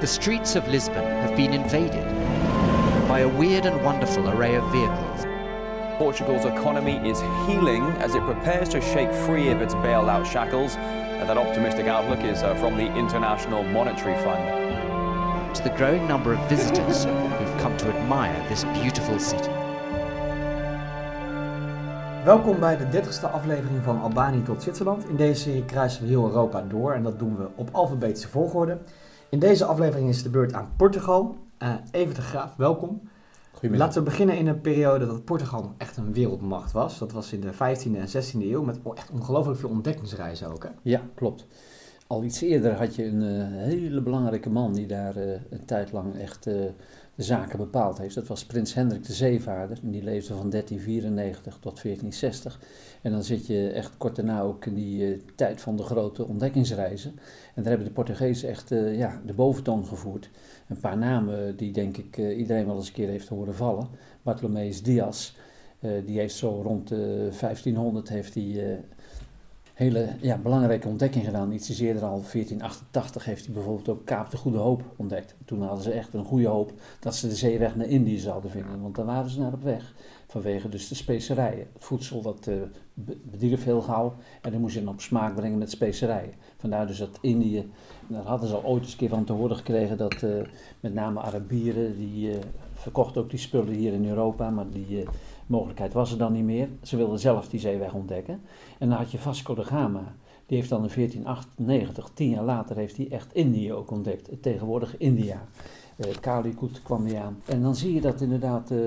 The streets of Lisbon have been invaded by a weird and wonderful array of vehicles. Portugal's economy is healing as it prepares to shake free of its bailout shackles. And that optimistic outlook is uh, from the International Monetary Fund. To the growing number of visitors who've come to admire this beautiful city. Welkom bij de 30ste aflevering van Albanië tot Zwitserland. In deze serie kruisen we heel Europa door en dat doen we op alfabetische volgorde. In deze aflevering is de beurt aan Portugal. Uh, Even de Graaf, welkom. Goedemiddag. Laten we beginnen in een periode dat Portugal nog echt een wereldmacht was. Dat was in de 15e en 16e eeuw met echt ongelooflijk veel ontdekkingsreizen ook. Hè? Ja, klopt. Al iets eerder had je een uh, hele belangrijke man die daar uh, een tijd lang echt zaken bepaald heeft. Dat was prins Hendrik de Zeevaarder. En die leefde van 1394 tot 1460. En dan zit je echt kort daarna ook in die tijd van de grote ontdekkingsreizen. En daar hebben de Portugezen echt ja, de boventoon gevoerd. Een paar namen die denk ik iedereen wel eens een keer heeft horen vallen. Bartolomeus Dias, die heeft zo rond 1500 heeft hij hele ja, belangrijke ontdekking gedaan. Iets eerder al, 1488, heeft hij bijvoorbeeld ook Kaap de Goede Hoop ontdekt. Toen hadden ze echt een goede hoop dat ze de zeeweg naar Indië zouden vinden, want daar waren ze naar op weg. Vanwege dus de specerijen. Het voedsel dat uh, bedierf heel gauw en dan moest je dan op smaak brengen met specerijen. Vandaar dus dat Indië, daar hadden ze al ooit eens een keer van te horen gekregen dat uh, met name Arabieren, die uh, verkochten ook die spullen hier in Europa, maar die mogelijkheid was er dan niet meer. Ze wilden zelf die zeeweg ontdekken. En dan had je Vasco da Gama. Die heeft dan in 1498, tien jaar later, heeft hij echt Indië ook ontdekt. Het tegenwoordige India. Uh, Calicut kwam hij aan. En dan zie je dat inderdaad uh,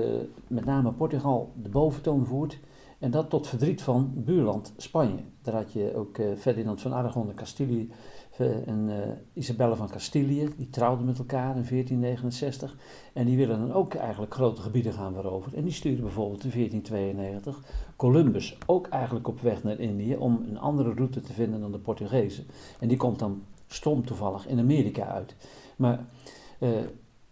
met name Portugal de boventoon voert. En dat tot verdriet van buurland Spanje. Daar had je ook uh, Ferdinand van Aragon en Castilië en uh, Isabelle van Castilië, die trouwden met elkaar in 1469. En die willen dan ook eigenlijk grote gebieden gaan veroveren. En die sturen bijvoorbeeld in 1492 Columbus ook eigenlijk op weg naar Indië om een andere route te vinden dan de Portugezen. En die komt dan stom toevallig in Amerika uit. Maar uh,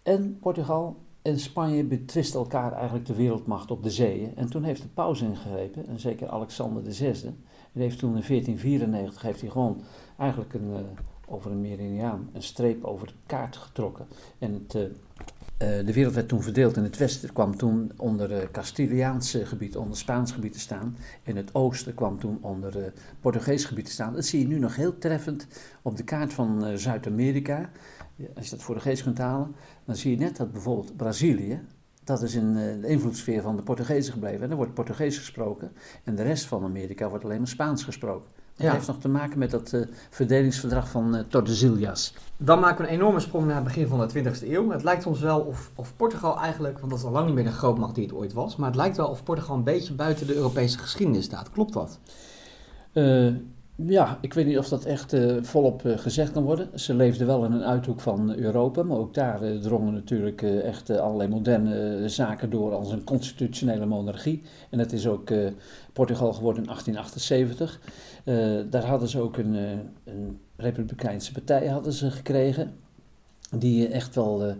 en Portugal en Spanje betwisten elkaar eigenlijk de wereldmacht op de zeeën. En toen heeft de paus ingegrepen, en zeker Alexander VI. En heeft toen in 1494 heeft hij gewoon eigenlijk een, uh, over een meridiaan een streep over de kaart getrokken. En het, uh, uh, de wereld werd toen verdeeld. In het westen kwam toen onder Castiliaanse gebied, onder Spaans gebied te staan. In het oosten kwam toen onder Portugees gebied te staan. Dat zie je nu nog heel treffend op de kaart van Zuid-Amerika. Als je dat voor de geest kunt halen, dan zie je net dat bijvoorbeeld Brazilië, dat is in de invloedssfeer van de Portugezen gebleven. En er wordt Portugees gesproken en de rest van Amerika wordt alleen maar Spaans gesproken. Dat ja. heeft nog te maken met dat uh, verdelingsverdrag van uh, Tordesillas. Dan maken we een enorme sprong naar het begin van de 20e eeuw. Het lijkt ons wel of, of Portugal eigenlijk, want dat is al lang niet meer de grootmacht die het ooit was, maar het lijkt wel of Portugal een beetje buiten de Europese geschiedenis staat. Klopt dat? Uh, ja, ik weet niet of dat echt uh, volop uh, gezegd kan worden. Ze leefden wel in een uithoek van Europa, maar ook daar uh, drongen natuurlijk echt allerlei moderne zaken door als een constitutionele monarchie. En dat is ook Portugal geworden in 1878. daar hadden ze ook een, een republikeinse partij hadden ze gekregen, die echt wel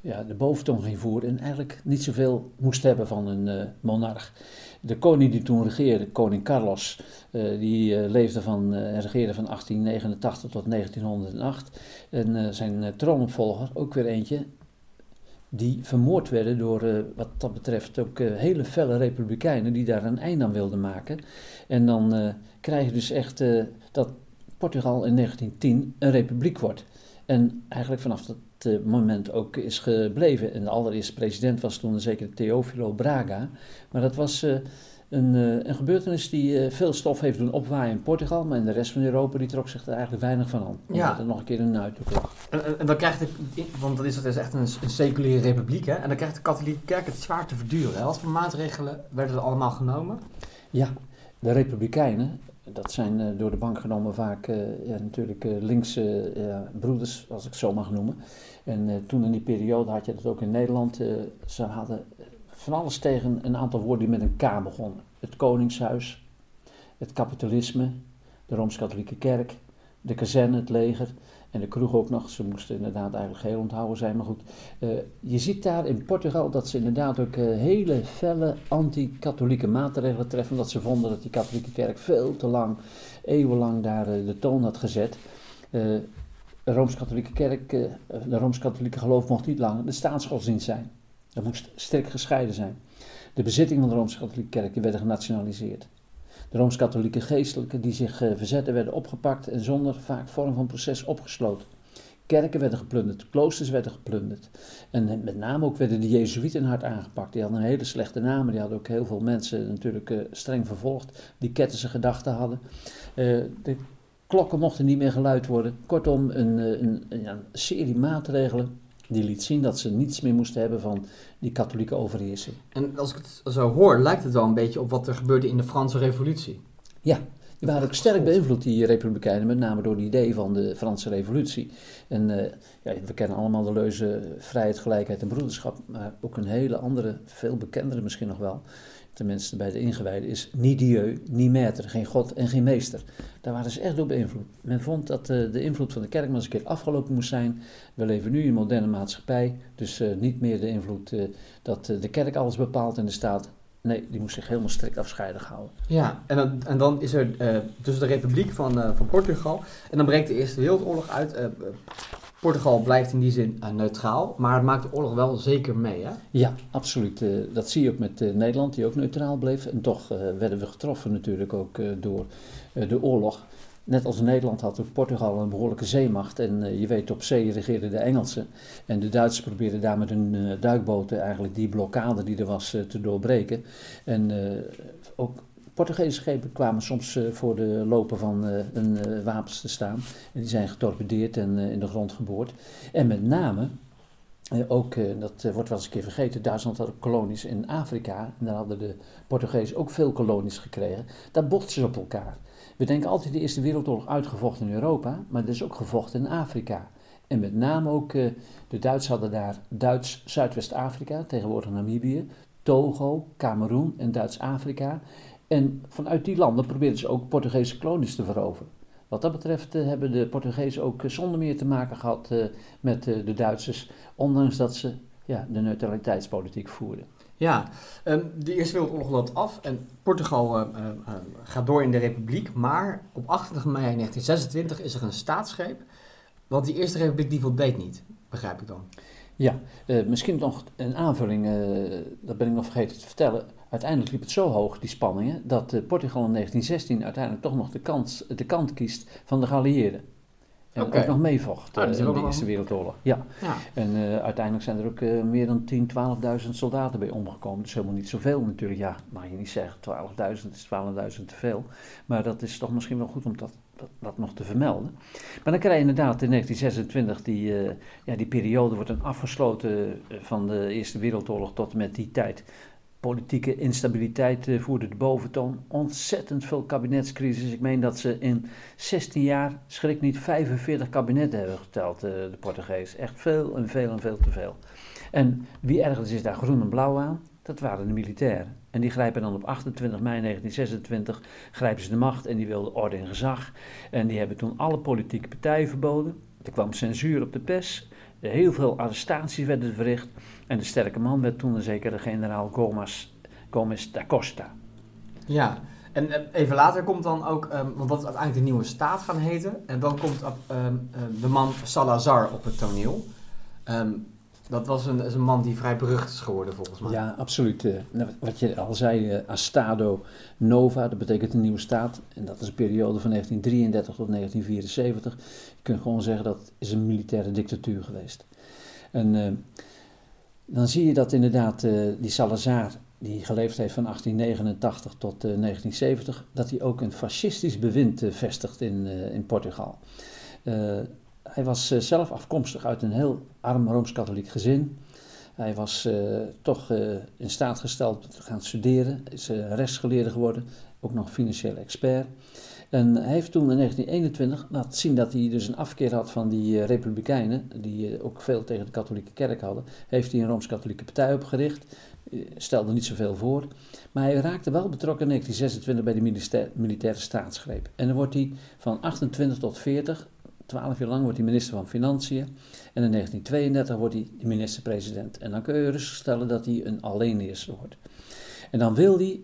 ja, de boventoon ging voeren en eigenlijk niet zoveel moest hebben van een monarch. De koning die toen regeerde, koning Carlos, uh, die uh, leefde van, uh, regeerde van 1889 tot 1908. En zijn troonopvolger, ook weer eentje, die vermoord werden door wat dat betreft ook hele felle republikeinen die daar een einde aan wilden maken. En dan krijg je dus echt dat Portugal in 1910 een republiek wordt. En eigenlijk vanaf dat moment ook is gebleven. En de allereerste president was toen zeker Teofilo Braga. Maar dat was uh, een, uh, een, gebeurtenis die veel stof heeft doen opwaaien in Portugal. Maar in de rest van Europa die trok zich er eigenlijk weinig van aan. Omdat ja. er nog een keer een uithoek lag. En, en, dan krijgt de, want dat is, dat is echt een, een seculiere republiek. Hè? En dan krijgt de katholieke kerk het zwaar te verduren. Hè? Wat voor maatregelen werden er allemaal genomen? Ja, de republikeinen dat zijn uh, door de bank genomen vaak ja, natuurlijk uh, linkse broeders, als ik zo mag noemen. En toen in die periode had je dat ook in Nederland. ze hadden van alles tegen een aantal woorden die met een K begonnen. Het Koningshuis, het kapitalisme, de Rooms-Katholieke Kerk, de kazerne, het leger en de kroeg ook nog. Ze moesten inderdaad eigenlijk geheel onthouden zijn. Maar goed, uh, je ziet daar in Portugal dat ze inderdaad ook uh, hele felle anti-katholieke maatregelen treffen. Omdat ze vonden dat die katholieke kerk veel te lang, eeuwenlang daar uh, de toon had gezet. de Rooms-Katholieke kerk, de Rooms-Katholieke geloof mocht niet langer de staatsgodsdienst zijn. Dat moest sterk gescheiden zijn. De bezitting van de Rooms-Katholieke kerk werden genationaliseerd. De Rooms-Katholieke geestelijken die zich uh, verzetten werden opgepakt en zonder vaak vorm van proces opgesloten. Kerken werden geplunderd, kloosters werden geplunderd. En met name ook werden de Jezuïeten hard aangepakt. Die hadden een hele slechte naam. Die hadden ook heel veel mensen natuurlijk uh, streng vervolgd. Die kettense gedachten hadden. De klokken mochten niet meer geluid worden. Kortom, een, een, een serie maatregelen die liet zien dat ze niets meer moesten hebben van die katholieke overheersing. En als ik het zo hoor, lijkt het wel een beetje op wat er gebeurde in de Franse Revolutie. Ja, die waren ook sterk beïnvloed, die Republikeinen, met name door het idee van de Franse Revolutie. En uh, ja, we kennen allemaal de leuze vrijheid, gelijkheid en broederschap, maar ook een hele andere, veel bekendere misschien nog wel, tenminste bij de ingewijden, is ni Dieu, ni maître, geen God en geen meester. Daar waren ze echt door beïnvloed. Men vond dat uh, de invloed van de kerk maar eens een keer afgelopen moest zijn. We leven nu in een moderne maatschappij, dus uh, niet meer de invloed dat de kerk alles bepaalt en de staat Nee, die moest zich helemaal strikt afscheiden houden. Ja, en dan, en dan is er dus de Republiek van, van Portugal. En dan breekt de Eerste Wereldoorlog uit. Portugal blijft in die zin neutraal, maar het maakt de oorlog wel zeker mee, hè? Ja, absoluut. dat zie je ook met Nederland, die ook neutraal bleef. En toch werden we getroffen natuurlijk ook door de oorlog. Net als Nederland had ook Portugal een behoorlijke zeemacht. En je weet, op zee regeerden de Engelsen. En de Duitsers probeerden daar met hun duikboten eigenlijk die blokkade die er was te doorbreken. En ook Portugese schepen kwamen soms voor de lopen van hun wapens te staan. En die zijn getorpedeerd en in de grond geboord. En met name ook, dat wordt wel eens een keer vergeten, Duitsland had kolonies in Afrika. En daar hadden de Portugezen ook veel kolonies gekregen. Daar botsten ze op elkaar. We denken altijd de Eerste Wereldoorlog uitgevochten in Europa, maar het is ook gevochten in Afrika. En met name ook, de Duitsers hadden daar Duits Zuidwest-Afrika, tegenwoordig Namibië, Togo, Cameroen en Duits-Afrika. En vanuit die landen probeerden ze ook Portugese kolonies te veroveren. Wat dat betreft uh, hebben de Portugezen ook uh, zonder meer te maken gehad met de Duitsers, ondanks dat ze ja, de neutraliteitspolitiek voerden. Ja, um, de Eerste Wereldoorlog loopt af en Portugal uh, uh, gaat door in de Republiek. Maar op 28 mei 1926 is er een staatsgreep. Want die Eerste Republiek die voldeed niet, begrijp ik dan. Ja, misschien nog een aanvulling, dat ben ik nog vergeten te vertellen. Uiteindelijk liep het zo hoog, die spanningen, dat Portugal in 1916 uiteindelijk toch nog de kant, de kant kiest van de geallieerden. En okay. ook nog meevocht uh, in de Eerste Wereldoorlog. Ja. ja. En uh, uiteindelijk zijn er ook uh, meer dan 10, 12.000 soldaten bij omgekomen. Dus helemaal niet zoveel natuurlijk. Ja, mag je niet zeggen. 12.000 is 12.000 te veel. Maar dat is toch misschien wel goed om dat, dat, dat, nog te vermelden. Maar dan krijg je inderdaad in 1926 die, ja, die periode wordt dan afgesloten van de Eerste Wereldoorlog tot en met die tijd politieke instabiliteit uh, voerde de boventoon. Ontzettend veel kabinetscrisis. Ik meen dat ze in 16 jaar, schrik niet, 45 kabinetten hebben geteld, uh, de Portugees. Echt veel en veel en veel te veel. En wie ergens is daar groen en blauw aan? Dat waren de militairen. En die grijpen dan op 28 mei 1926 grijpen ze de macht en die wilden orde en gezag. En die hebben toen alle politieke partijen verboden. Er kwam censuur op de pers. Heel veel arrestaties werden verricht. En de sterke man werd toen een zekere generaal Gomes, Gomes da Costa. Ja, en even later komt dan ook, um, dat is uiteindelijk de nieuwe staat gaan heten. En dan komt um, de man Salazar op het toneel. Um, dat was een, een, man die vrij berucht is geworden volgens mij. Ja, absoluut. Uh, wat je al zei, uh, Astado Nova, dat betekent een nieuwe staat. En dat is een periode van 1933 tot 1974. Je kunt gewoon zeggen dat is een militaire dictatuur geweest. En uh, dan zie je dat inderdaad die Salazar, die geleefd heeft van 1889 tot 1970, dat hij ook een fascistisch bewind vestigt in, in Portugal. Hij was uh, zelf afkomstig uit een heel arm rooms-katholiek gezin. Hij was uh, toch uh, in staat gesteld te gaan studeren, is rechtsgeleerde geworden, ook nog financieel expert. En hij heeft toen in 1921 laten zien dat hij dus een afkeer had van die republikeinen, die ook veel tegen de katholieke kerk hadden. Heeft hij een rooms-katholieke partij opgericht, stelde niet zoveel voor. Maar hij raakte wel betrokken in 1926 bij de militaire staatsgreep. En dan wordt hij van 28 tot 40 Twaalf jaar lang wordt hij minister van Financiën. En in 1932 wordt hij minister-president. En dan kun je rustig stellen dat hij een alleenheerser wordt. En dan wil hij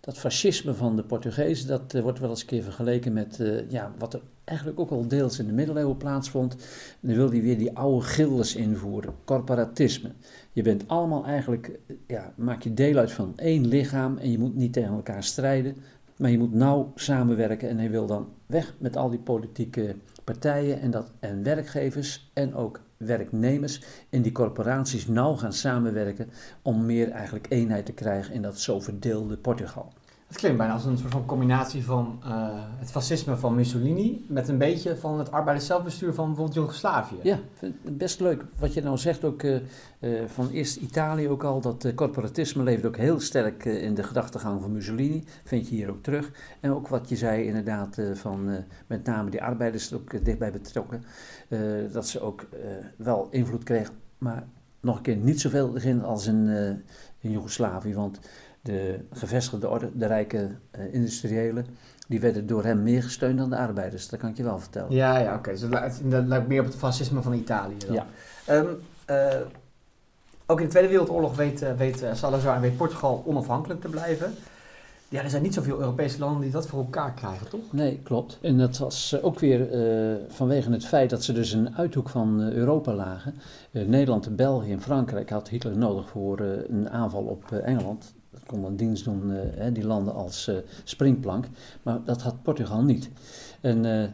dat fascisme van de Portugezen, dat uh, wordt wel eens een keer vergeleken met uh, ja, wat er eigenlijk ook al deels in de middeleeuwen plaatsvond. En dan wil hij weer die oude gildes invoeren, corporatisme. Je bent allemaal eigenlijk, ja, maak je deel uit van één lichaam en je moet niet tegen elkaar strijden, maar je moet nauw samenwerken. En hij wil dan weg met al die politieke partijen en, dat, en werkgevers en ook werknemers in die corporaties nauw gaan samenwerken om meer eigenlijk eenheid te krijgen in dat zo verdeelde Portugal. Het klinkt bijna als een soort van combinatie van uh, het fascisme van Mussolini met een beetje van het arbeiderszelfbestuur van bijvoorbeeld Joegoslavië. Ja, best leuk. Wat je nou zegt ook uh, uh, van eerst Italië ook al, dat corporatisme leeft ook heel sterk in de gedachtegang van Mussolini. Vind je hier ook terug. En ook wat je zei inderdaad van met name die arbeiders er ook dichtbij betrokken. dat ze ook wel invloed kregen, maar nog een keer niet zoveel als in, in Joegoslavië. Want de gevestigde orde, de rijke uh, industriëlen, die werden door hem meer gesteund dan de arbeiders. Dat kan ik je wel vertellen. Ja, ja oké. Okay. Dus dat lijkt meer op het fascisme van Italië dan. Ja. Um, uh, ook in de Tweede Wereldoorlog weet, uh, weet Salazar en weet Portugal onafhankelijk te blijven. Ja, er zijn niet zoveel Europese landen die dat voor elkaar krijgen, toch? Nee, klopt. En dat was ook weer vanwege het feit dat ze dus een uithoek van Europa lagen. Nederland, België en Frankrijk had Hitler nodig voor een aanval op Engeland kon een dienst doen, uh, die landen als uh, springplank. Maar dat had Portugal niet. En uh,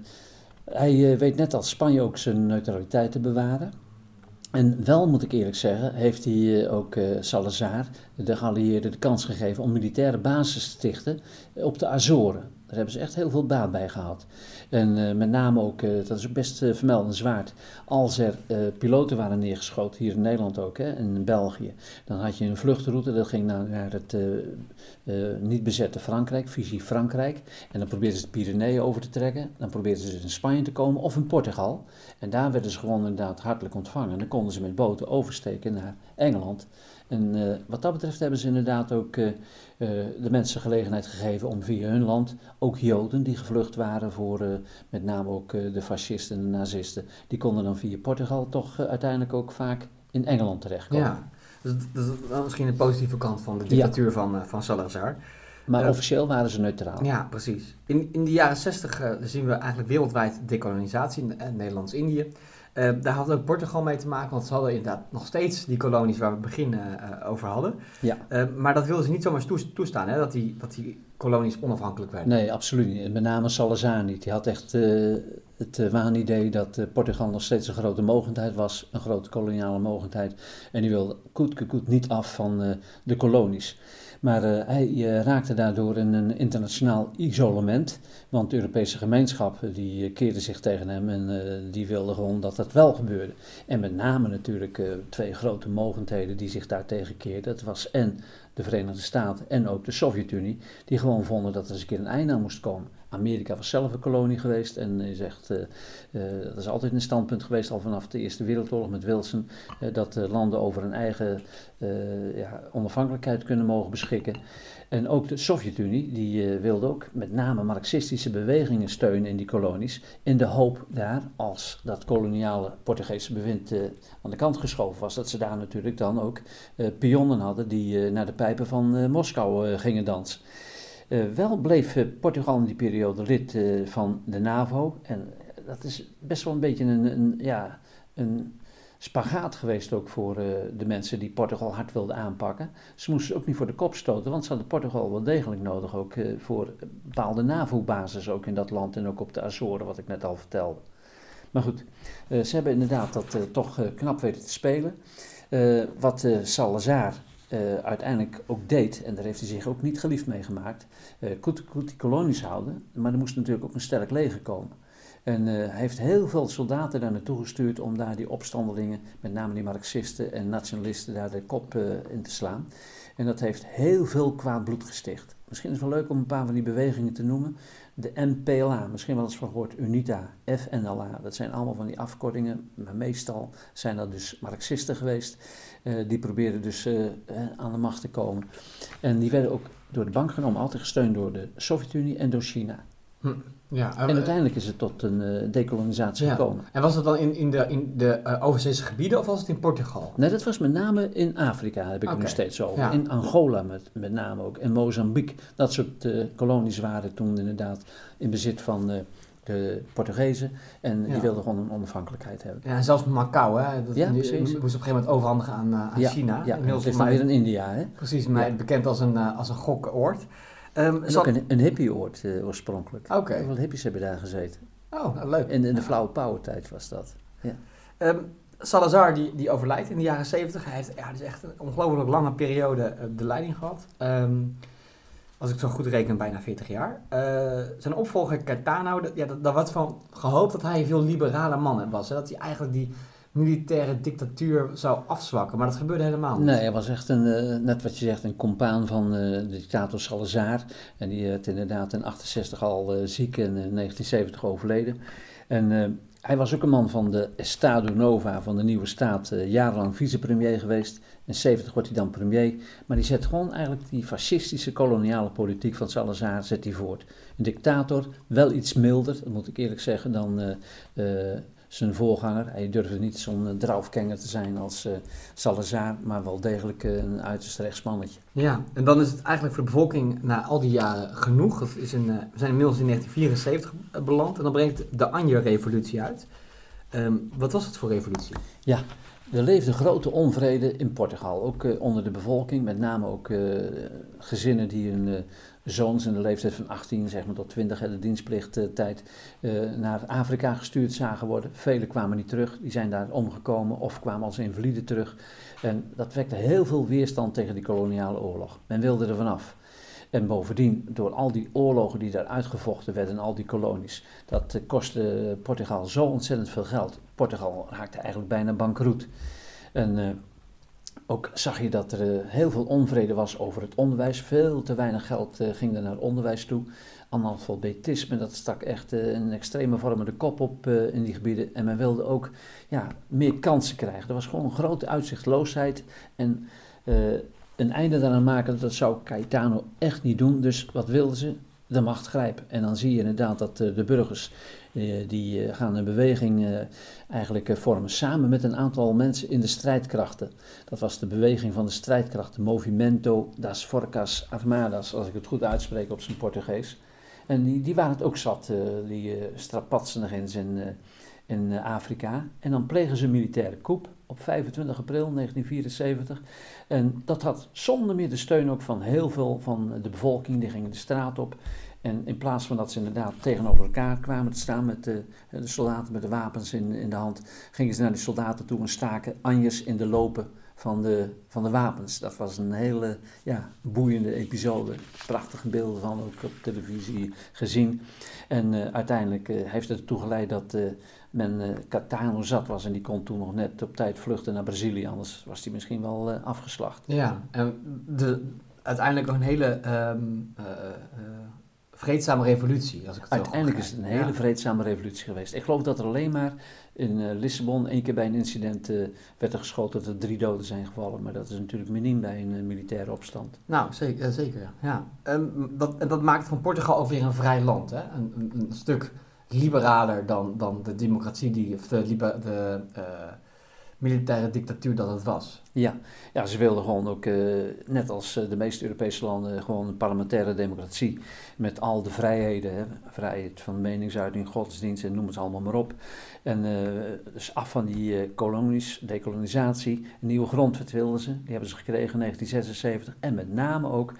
hij weet net als Spanje ook zijn neutraliteit te bewaren. En wel moet ik eerlijk zeggen, heeft hij ook Salazar, de geallieerden, de kans gegeven om militaire bases te stichten op de Azoren. Daar hebben ze echt heel veel baat bij gehad. En uh, met name ook, uh, dat is best uh, vermeldenswaard, als er piloten waren neergeschoten, hier in Nederland ook, hè, en in België, dan had je een vluchtroute, dat ging naar, het niet bezette Frankrijk, visie Frankrijk, en dan probeerden ze de Pyreneeën over te trekken, dan probeerden ze in Spanje te komen of in Portugal, en daar werden ze gewoon inderdaad hartelijk ontvangen. En dan konden ze met boten oversteken naar Engeland. En uh, wat dat betreft hebben ze inderdaad ook uh, uh, de mensen gelegenheid gegeven om via hun land, ook Joden die gevlucht waren voor met name ook de fascisten en de nazisten, die konden dan via Portugal toch uiteindelijk ook vaak in Engeland terechtkomen. Ja, dus dat is misschien de positieve kant van de dictatuur ja. van, van Salazar. Maar officieel waren ze neutraal. Ja, precies. In, in de jaren 60 zien we eigenlijk wereldwijd dekolonisatie in Nederlands-Indië. Uh, daar had ook Portugal mee te maken, want ze hadden inderdaad nog steeds die kolonies waar we begin uh, over hadden. Ja. Uh, maar dat wilden ze niet zomaar toestaan, hè, dat, die, dat die kolonies onafhankelijk werden. Nee, absoluut niet. Met name Salazar niet. Die had echt het waanidee dat Portugal nog steeds een grote mogendheid was, een grote koloniale mogendheid. En die wilde koet, koet niet af van de kolonies. Maar uh, hij raakte daardoor in een internationaal isolement. Want de Europese gemeenschap eh, die keerde zich tegen hem en die wilde gewoon dat dat wel gebeurde. En met name natuurlijk twee grote mogendheden die zich daartegen keerden. Dat was en de Verenigde Staten en ook de Sovjet-Unie, die gewoon vonden dat er eens een keer een einde aan moest komen. Amerika was zelf een kolonie geweest en je zegt, uh, uh, dat is altijd een standpunt geweest al vanaf de Eerste Wereldoorlog met Wilson, uh, dat landen over een eigen ja, onafhankelijkheid kunnen mogen beschikken. En ook de Sovjet-Unie, die wilde ook met name marxistische bewegingen steunen in die kolonies, in de hoop daar, als dat koloniale Portugese bewind aan de kant geschoven was, dat ze daar natuurlijk dan ook pionnen hadden die naar de pijpen van Moskou gingen dansen. Uh, wel bleef uh, Portugal in die periode lid uh, van de NAVO. En dat is best wel een beetje een, een ja, een spagaat geweest ook voor de mensen die Portugal hard wilden aanpakken. Ze moesten ook niet voor de kop stoten, want ze hadden Portugal wel degelijk nodig ook voor bepaalde NAVO-bases ook in dat land en ook op de Azoren, wat ik net al vertelde. Maar goed, ze hebben inderdaad dat toch knap weten te spelen. wat Salazar uh, uiteindelijk ook deed, en daar heeft hij zich ook niet geliefd mee gemaakt, uh, goed die kolonies houden, maar er moest natuurlijk ook een sterk leger komen. En uh, hij heeft heel veel soldaten daar naartoe gestuurd om daar die opstandelingen, met name die marxisten en nationalisten, daar de kop in te slaan. En dat heeft heel veel kwaad bloed gesticht. Misschien is het wel leuk om een paar van die bewegingen te noemen. De MPLA, misschien wel eens van gehoord, UNITA, FNLA. Dat zijn allemaal van die afkortingen, maar meestal zijn dat dus Marxisten geweest. Uh, die probeerden dus uh, aan de macht te komen. En die werden ook door de bank genomen, altijd gesteund door de Sovjet-Unie en door China. Hm. Ja, en uiteindelijk is het tot een uh, decolonisatie ja. gekomen. En was dat dan in, in de, in de uh, overzeese gebieden of was het in Portugal? Nee, dat was met name in Afrika, heb ik okay. het nog steeds over. Ja. In Angola met, met name ook. En Mozambique. Dat soort uh, kolonies waren toen inderdaad in bezit van de Portugezen. En die wilden gewoon een onafhankelijkheid hebben. Ja, en zelfs Macau, hè? Dat, Ja, die, precies. moest op een gegeven moment overhandigen aan, eh, aan China. Ja, Inmiddels is dan weer in India, hè? Precies, Ja. bekend als een, eh, als een gokoord. En zal- ook een, een hippieoord eh, oorspronkelijk. Oké. Heel veel hippies hebben daar gezeten. Oh, nou, leuk. In, in de flauwe power tijd was dat. Ehm, Salazar die, die overlijdt in de jaren 70. Hij heeft ja, dus echt een ongelooflijk lange periode eh, de leiding gehad. Ehm, als ik zo goed reken, bijna 40 jaar. Eh, zijn opvolger Caetano, ja, daar was van gehoopt dat hij een veel liberale man was. Hè? Dat hij eigenlijk die militaire dictatuur zou afzwakken. Maar dat gebeurde helemaal niet. Nee, hij was echt een, eh, net wat je zegt, een compaan van eh, de dictator Salazar. En die werd inderdaad in 68 al eh, ziek en in 1970 overleden. En hij was ook een man van de Estado Nova, van de nieuwe staat, jarenlang vicepremier geweest. In 70 wordt hij dan premier. Maar die zet gewoon eigenlijk die fascistische koloniale politiek van Salazar zet hij voort. Een dictator, wel iets milder, dat moet ik eerlijk zeggen, dan zijn voorganger. Hij durfde niet zo'n uh, draufkenger te zijn als uh, Salazar, maar wel degelijk uh, een uiterst rechtsmannetje. Ja, en dan is het eigenlijk voor de bevolking na al die jaren genoeg. Is uh, we zijn inmiddels in 1974 beland en dan brengt de Anje-revolutie uit. Um, wat was het voor revolutie? Ja, er leefde grote onvrede in Portugal, ook uh, onder de bevolking, met name ook uh, gezinnen die hun uh, zoons in de leeftijd van 18 zeg maar, tot 20, de dienstplichttijd, naar Afrika gestuurd zagen worden. Velen kwamen niet terug, die zijn daar omgekomen of kwamen als invalide terug. En dat wekte heel veel weerstand tegen die koloniale oorlog. Men wilde er vanaf. En bovendien, door al die oorlogen die daar uitgevochten werden al die kolonies, dat uh, kostte Portugal zo ontzettend veel geld. Portugal raakte eigenlijk bijna bankroet. En uh, ook zag je dat er uh, heel veel onvrede was over het onderwijs. Veel te weinig geld ging er naar onderwijs toe. Analfabetisme, dat stak echt een extreme vorm de kop op in die gebieden. En men wilde ook ja, meer kansen krijgen. Er was gewoon een grote uitzichtloosheid. En een einde daaraan maken, dat zou Caetano echt niet doen. Dus wat wilden ze? De macht grijpen. En dan zie je inderdaad dat uh, de burgers, uh, die uh, gaan een beweging eigenlijk vormen samen met een aantal mensen in de strijdkrachten. Dat was de beweging van de strijdkrachten, Movimento das Forcas Armadas, als ik het goed uitspreek op zijn Portugees. En die, die waren het ook zat, die strapatsenigins in, in Afrika. En dan plegen ze een militaire coup op 25 april 1974. En dat had zonder meer de steun ook van heel veel van de bevolking. Die gingen de straat op. En in plaats van dat ze inderdaad tegenover elkaar kwamen te staan met de, de soldaten met de wapens in, in de hand, gingen ze naar die soldaten toe en staken anjes in de lopen van de, van de wapens. Dat was een hele ja, boeiende episode. Prachtige beelden van ook op televisie gezien. En uh, uiteindelijk uh, heeft het ertoe geleid dat uh, men uh, Catano zat was en die kon toen nog net op tijd vluchten naar Brazilië. Anders was hij misschien wel uh, afgeslacht. Ja, en de, uiteindelijk ook een hele um, uh, vreedzame revolutie. Als ik het uiteindelijk is het een hele ja. vreedzame revolutie geweest. Ik geloof dat er alleen maar in Lissabon één keer bij een incident werd er geschoten dat er drie doden zijn gevallen. Maar dat is natuurlijk miniem bij een militaire opstand. Nou, zeker. zeker ja. ja. En dat, en dat maakt van Portugal ook weer een vrij land. Hè? Een, een, een stuk liberaler dan, dan de democratie, die, of de, de uh, militaire dictatuur dat het was. Ja, ja ze wilden gewoon ook, uh, net als uh, de meeste Europese landen, gewoon een parlementaire democratie. Met al de vrijheden, hè? vrijheid van meningsuiting, godsdienst en noem het allemaal maar op. En dus af van die kolonies, decolonisatie, een nieuwe grondwet wilden ze. Die hebben ze gekregen in 1976. En met name ook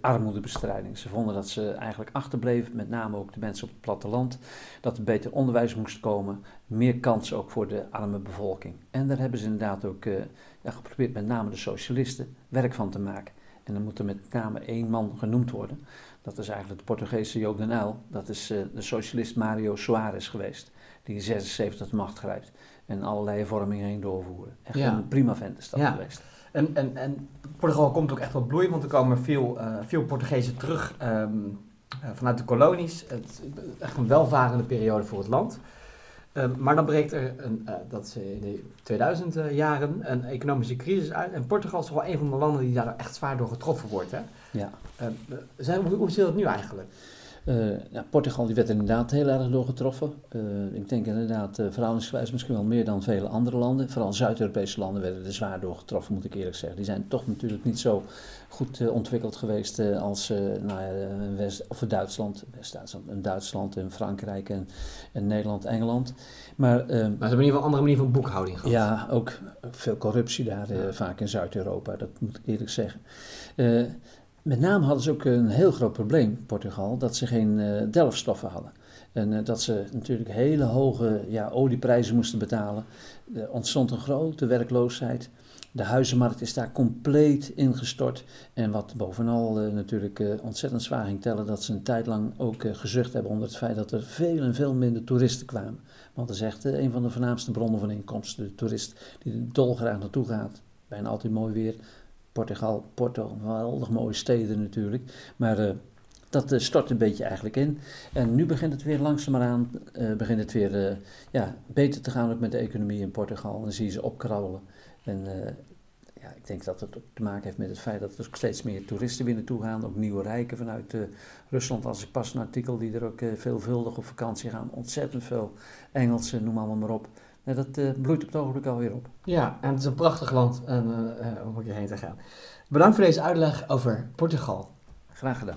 armoedebestrijding. Ze vonden dat ze eigenlijk achterbleven, met name ook de mensen op het platteland. Dat er beter onderwijs moest komen, meer kansen ook voor de arme bevolking. En daar hebben ze inderdaad ook ja, geprobeerd met name de socialisten werk van te maken. En dan moet er met name één man genoemd worden. Dat is eigenlijk de Portugese Joop den Uyl. Dat is uh, de socialist Mario Soares geweest. Die in 76 de macht grijpt. En allerlei hervormingen heen doorvoeren. Echt ja. een prima vent is dat ja. geweest. En, en, en Portugal komt ook echt wel bloeien. Want er komen veel, uh, veel Portugezen terug um, uh, vanuit de kolonies. Het is echt een welvarende periode voor het land. Um, maar dan breekt er, een, uh, dat is in de 2000 uh, jaren, een economische crisis uit. En Portugal is toch wel een van de landen die daar echt zwaar door getroffen wordt. Hè? Ja. Uh, zijn, hoe, hoe zit dat nu eigenlijk? Ja, Portugal die werd inderdaad heel erg doorgetroffen. ik denk inderdaad, uh, verhoudingsgewijs misschien wel meer dan vele andere landen. Vooral Zuid-Europese landen werden er zwaar doorgetroffen, moet ik eerlijk zeggen. Die zijn toch natuurlijk niet zo goed ontwikkeld geweest als nou ja, West, of Duitsland, West-Duitsland, Duitsland en Frankrijk en, en Nederland, Engeland. Maar, maar ze hebben in ieder geval een andere manier van boekhouding gehad. Ja, ook veel corruptie daar, vaak in Zuid-Europa, dat moet ik eerlijk zeggen. Met name hadden ze ook een heel groot probleem, Portugal, dat ze geen uh, delfstoffen hadden. En uh, dat ze natuurlijk hele hoge ja, olieprijzen moesten betalen. Er ontstond een grote werkloosheid. De huizenmarkt is daar compleet ingestort. En wat bovenal uh, natuurlijk ontzettend zwaar ging tellen, dat ze een tijd lang ook gezucht hebben onder het feit dat er veel en veel minder toeristen kwamen. Want dat is echt een van de voornaamste bronnen van inkomsten. De toerist die er dolgraag naartoe gaat. Bijna altijd mooi weer Portugal, Porto, geweldig mooie steden natuurlijk. Maar uh, dat uh, stort een beetje eigenlijk in. En nu begint het weer langzameraan, uh, begint het weer ja, beter te gaan met de economie in Portugal. En dan zie je ze opkrabbelen. En ja, ik denk dat het ook te maken heeft met het feit dat er steeds meer toeristen weer naartoe gaan. Ook nieuwe rijken vanuit Rusland. Als ik pas een artikel die er ook veelvuldig op vakantie gaan. Ontzettend veel Engelsen, noem allemaal maar op. Ja, dat uh, bloeit op het ogenblik alweer op. Ja, en het is een prachtig land uh, om een keer heen te gaan. Bedankt voor deze uitleg over Portugal. Graag gedaan.